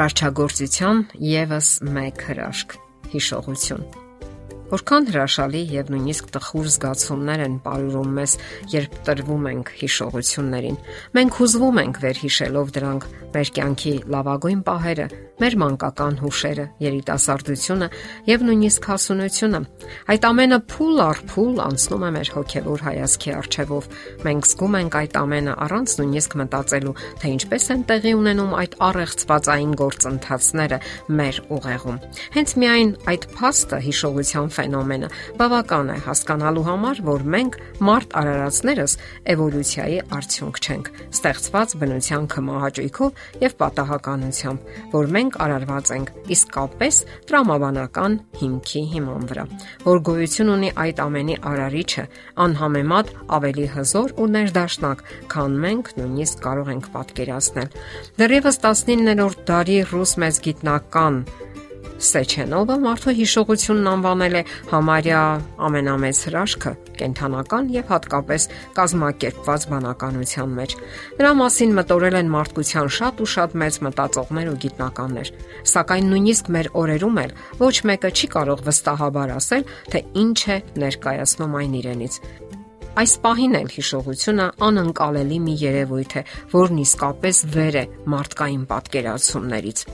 Արարչագործության եւս մեկ հրաշք՝ հիշողություն։ Որքան հրաշալի եւ նույնիսկ տխուր զգացումներ են ապարուրում մեզ, երբ տրվում ենք հիշողություններին։ Մենք հուզվում ենք վերհիշելով դրանք մեր կյանքի լավագույն պահերը, մեր մանկական հուշերը, երիտասարդությունը եւ նույնիսկ հասունությունը։ Այդ ամենը փուլ առ փուլ անցնում է մեր հոգեվոր հայացքի առջևով։ Մենք զգում ենք այդ ամենը առանց նույնիսկ մտածելու, թե ինչպես են տեղի ունենում այդ առեղծվածային գործընթացները մեր ուղեղում։ Հենց միայն այդ փաստը հիշողության ֆենոմենը բավական է հասկանալու համար, որ մենք մարդ արարածներս էվոլյուցիայի արդյունք չենք, ստեղծված բնության կմահաճույքով եւ պատահականությամբ, որ մենք արարված ենք իսկապես տրամաբանական հիմքի հիման վրա, որ գոյություն ունի այդ ամենի արարիչը, անհամեմատ ավելի հզոր ու ներդաշնակ, քան մենք նույնիսկ կարող ենք պատկերացնել։ Դեռևս 19-րդ դարի ռուս մեծ գիտնական Սեչենովը մարդու հիշողությունն անվանել է համարյա ամենամեծ հրաշքը կենթանական եւ հատկապես կազմակերպված բանականության մեջ։ Նրա մասին մտորել են մարդկության շատ ու շատ մեծ մտածողներ ու գիտնականներ, սակայն նույնիսկ մեր օրերում էլ ոչ մեկը չի կարող վստահաբար ասել, թե ինչ է ներկայացնում այն իրենից։ Այս պահին էլ հիշողությունը անընկալելի մի երևույթ է, որն իսկապես վեր է մարդկային պատկերացումներից։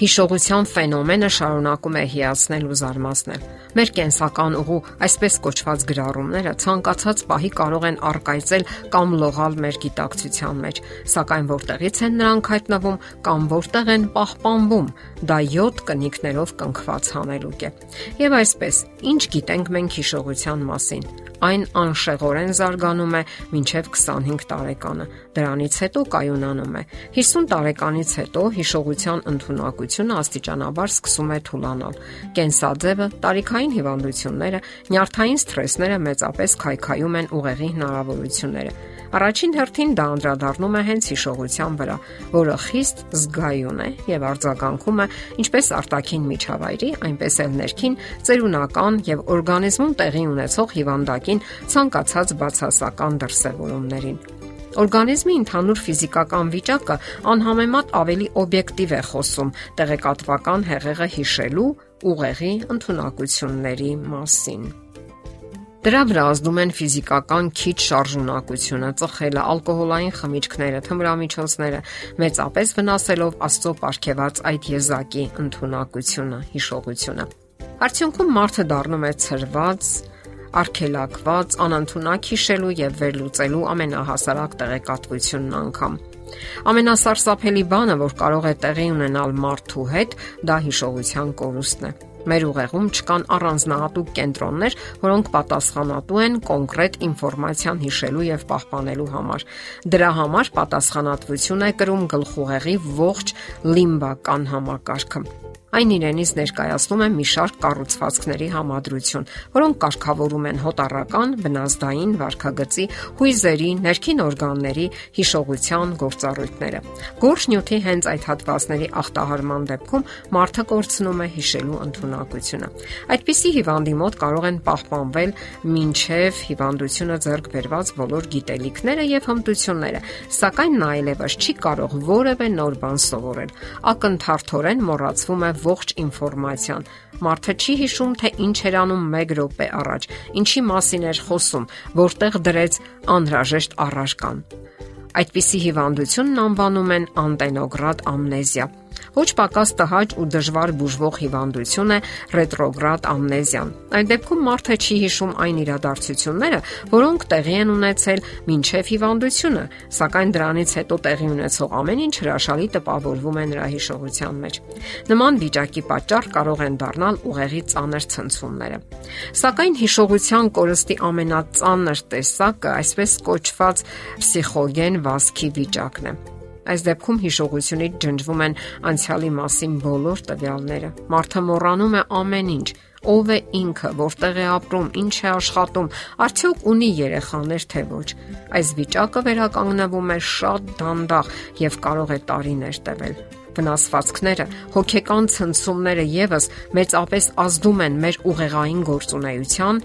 Հիշողության ֆենոմենը շարունակում է հիացնել ու զարմացնել։ Մեր կենսական ուղու այսպես կոչված գրառումները ցանկացած պահի կարող են արկայծել կամ լողալ մեր գիտակցության մեջ, սակայն որտեղից են նրանք հայտնվում կամ որտեղ են պահպանվում, դա 7 կնիկներով կնքված հանելուկ է։ Եվ այսպես, ինչ գիտենք մենք հիշողության մասին այն անշեղորեն զարգանում է մինչև 25 տարեկանը։ Դրանից հետո կայունանում է։ 50 տարեկանից հետո հիշողության ընդունակությունը աստիճանաբար սկսում է թուլանալ։ Կենսաձևը, տարիքային հիվանդությունները, նյարդային սթրեսները մեծապես քայքայում են ուղեղի հնարավորությունները Առաջին հերթին դա անդրադառնում է հենց հիշողության վրա, որը խիստ զգայուն է եւ արձագանքում է ինչպես արտաքին միջավայրի, այնպես էլ ներքին ծերունական եւ օրգանիզմում տեղի ունեցող հիվանդակին ցանկացած բացասական դրսևորումներին։ Օրգանիզմի ընդհանուր ֆիզիկական վիճակը անհամեմատ ավելի օբյեկտիվ է խոսում տեղեկատվական հեղեղը հիշելու ուղեղի ընտունակությունների մասին։ Դրա վրա ազդում են ֆիզիկական քիչ շարժունակությունը, ծխելը, ալկոհոլային խմիչքները, թմրամիջոցները, մեծապես վնասելով աստծո ապարգևած այդ եզակի ընտունակությունը, հիշողությունը։ Արդյունքում մարդը դառնում է ծրված, արգելակված, անընդունակ հիշելու եւ վերլուծելու ամենահասարակ տեղեկատվությունն անգամ։ Ամենասարսափելի բանը, որ կարող է տեղի ունենալ մարդու հետ, դա հիշողության կորուստն է։ Մեր ուղեղում չկան առանձնահատուկ կենտրոններ, որոնք պատասխանատու են կոնկրետ ինֆորմացիան հիշելու եւ պահպանելու համար։ Դրա համար պատասխանատվություն է կրում գլխուղեղի ողջ լիմբական համակարգը։ Այն իրենից ներկայացնում է մի շարք կառուցվածքների համադրություն, որոնք կարգավորում են հոտառական, բնազդային, վարքագծի, հույզերի, ներքին օրգանների հիշողության գործառույթները։ Գորշ նյութի հենց այդ հատվածների ախտահարման դեպքում մարդը կորցնում է հիշելու ընդունակությունը։ Այդպիսի հիվանդի մոտ կարող են պահպանվել մինչև հիվանդությունը ձեռք բերված բոլոր գիտելիքները եւ հմտությունները, սակայն նա այլևս չի կարող որևէ նոր բան սովորել։ Ակնթարթորեն մոռացվում է ողջ ինֆորմացիան։ Մարդը չի հիշում, թե ինչ էր անում 1 րոպե առաջ, ինչի մասին էր խոսում, որտեղ դրեց անհրաժեշտ առարկան։ Այդպիսի հիվանդությունն անվանում են անտենոգրադ ամնեզիա Ոչ պակաս տհաճ ու դժվար բուժվող հիվանդություն է ռետրոգրադ ամնեզիան։ Այդ դեպքում մարդը չի հիշում այն իրադարձությունները, որոնք տեղի են ունեցել մինչև հիվանդությունը, սակայն դրանից հետո տեղի ունեցող ամեն ինչ հրաշալի տպավորվում է նրա հիշողության մեջ։ Նման վիճակի պատճառ կարող են դառնալ ուղեղի ծանր ցնցումները։ Սակայն հիշողության կորստի ամենածանր տեսակը այսպես կոչված պսիխոգեն վասկի վիճակն է Այս դեպքում հիշողությունից ջնջվում են անցյալի մասին բոլոր տվյալները։ Մարդը մոռանում է ամեն ինչ, ով է ինքը, որտեղ է ապրում, ինչ է աշխատում, արդյոք ունի երեխաներ թե ոչ։ Այս վիճակը վերականգնվում է շատ դանդաղ եւ կարող է տարիներ տևել վնասվածքները, հոգեկան ցնցումները եւս մեծապես ազդում են մեր ուղեղային գործունեության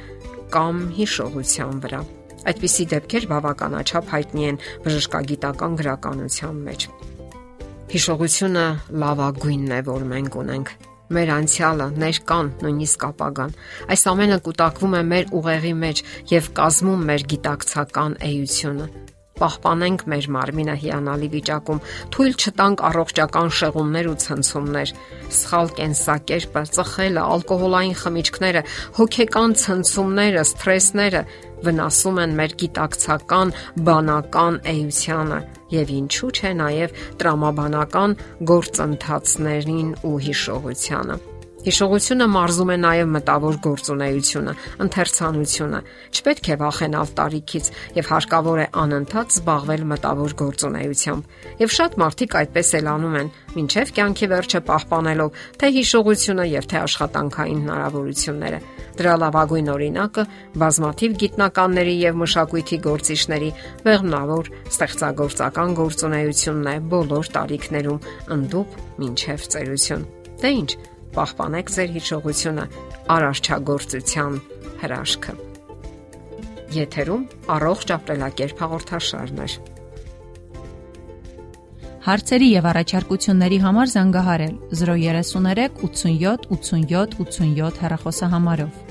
կամ հիշողության վրա։ Այդպիսի դեպքեր բավականաչափ հայտնի են բժշկագիտական գրականության մեջ։ Հիշողությունը լավագույնն է, որ մենք ունենք։ Մեր անցյալը, ներկան, նույնիսկ ապագան։ Այս ամենը կուտակվում է մեր ուղեղի մեջ եւ կազմում մեր գիտակցական էությունը պահպանենք մեր մարմինը հիանալի վիճակում, թույլ չտանք առողջական շեղումներ ու ցնցումներ, սխալ կենսակերպը, ծխելը, ալկոհոլային խմիչքները, հոգեկան ցնցումները, սթրեսները վնասում են մեր գիտակցական բանական էությանը եւ ինչու՞ չէ նաեւ տրամաբանական գործընթացներին ու հիշողությանը։ Հիշողությունը մարզում է նաև մտավոր գործունեությունը, ընթերցանությունը։ Չպետք է վախենալ տարիքից եւ հարկավոր է անընդհատ զբաղվել մտավոր գործունեությամբ։ Եվ շատ մարդիկ այդպես էլ անում են, ինչեւ կյանքի վերջը պահպանելով թե հիշողությունը եւ թե աշխատանքային հնարավորությունները։ Դրա լավագույն օրինակը բազմաթիվ գիտնականների եւ մշակույթի գործիչների մեղմնավոր ստեղծագործական գործունեությունն է բոլոր տարիքներում, ընդդուպ մինչև ծերություն։ Դե ի՞նչ, պահպանեք ձեր հիշողությունը արարչագործության հրաշքը։ Եթերում առողջ ապրելակերպ հաղորդաշարն է։ Հարցերի եւ առաջարկությունների համար զանգահարել 033 87 87 87 հեռախոսահամարով։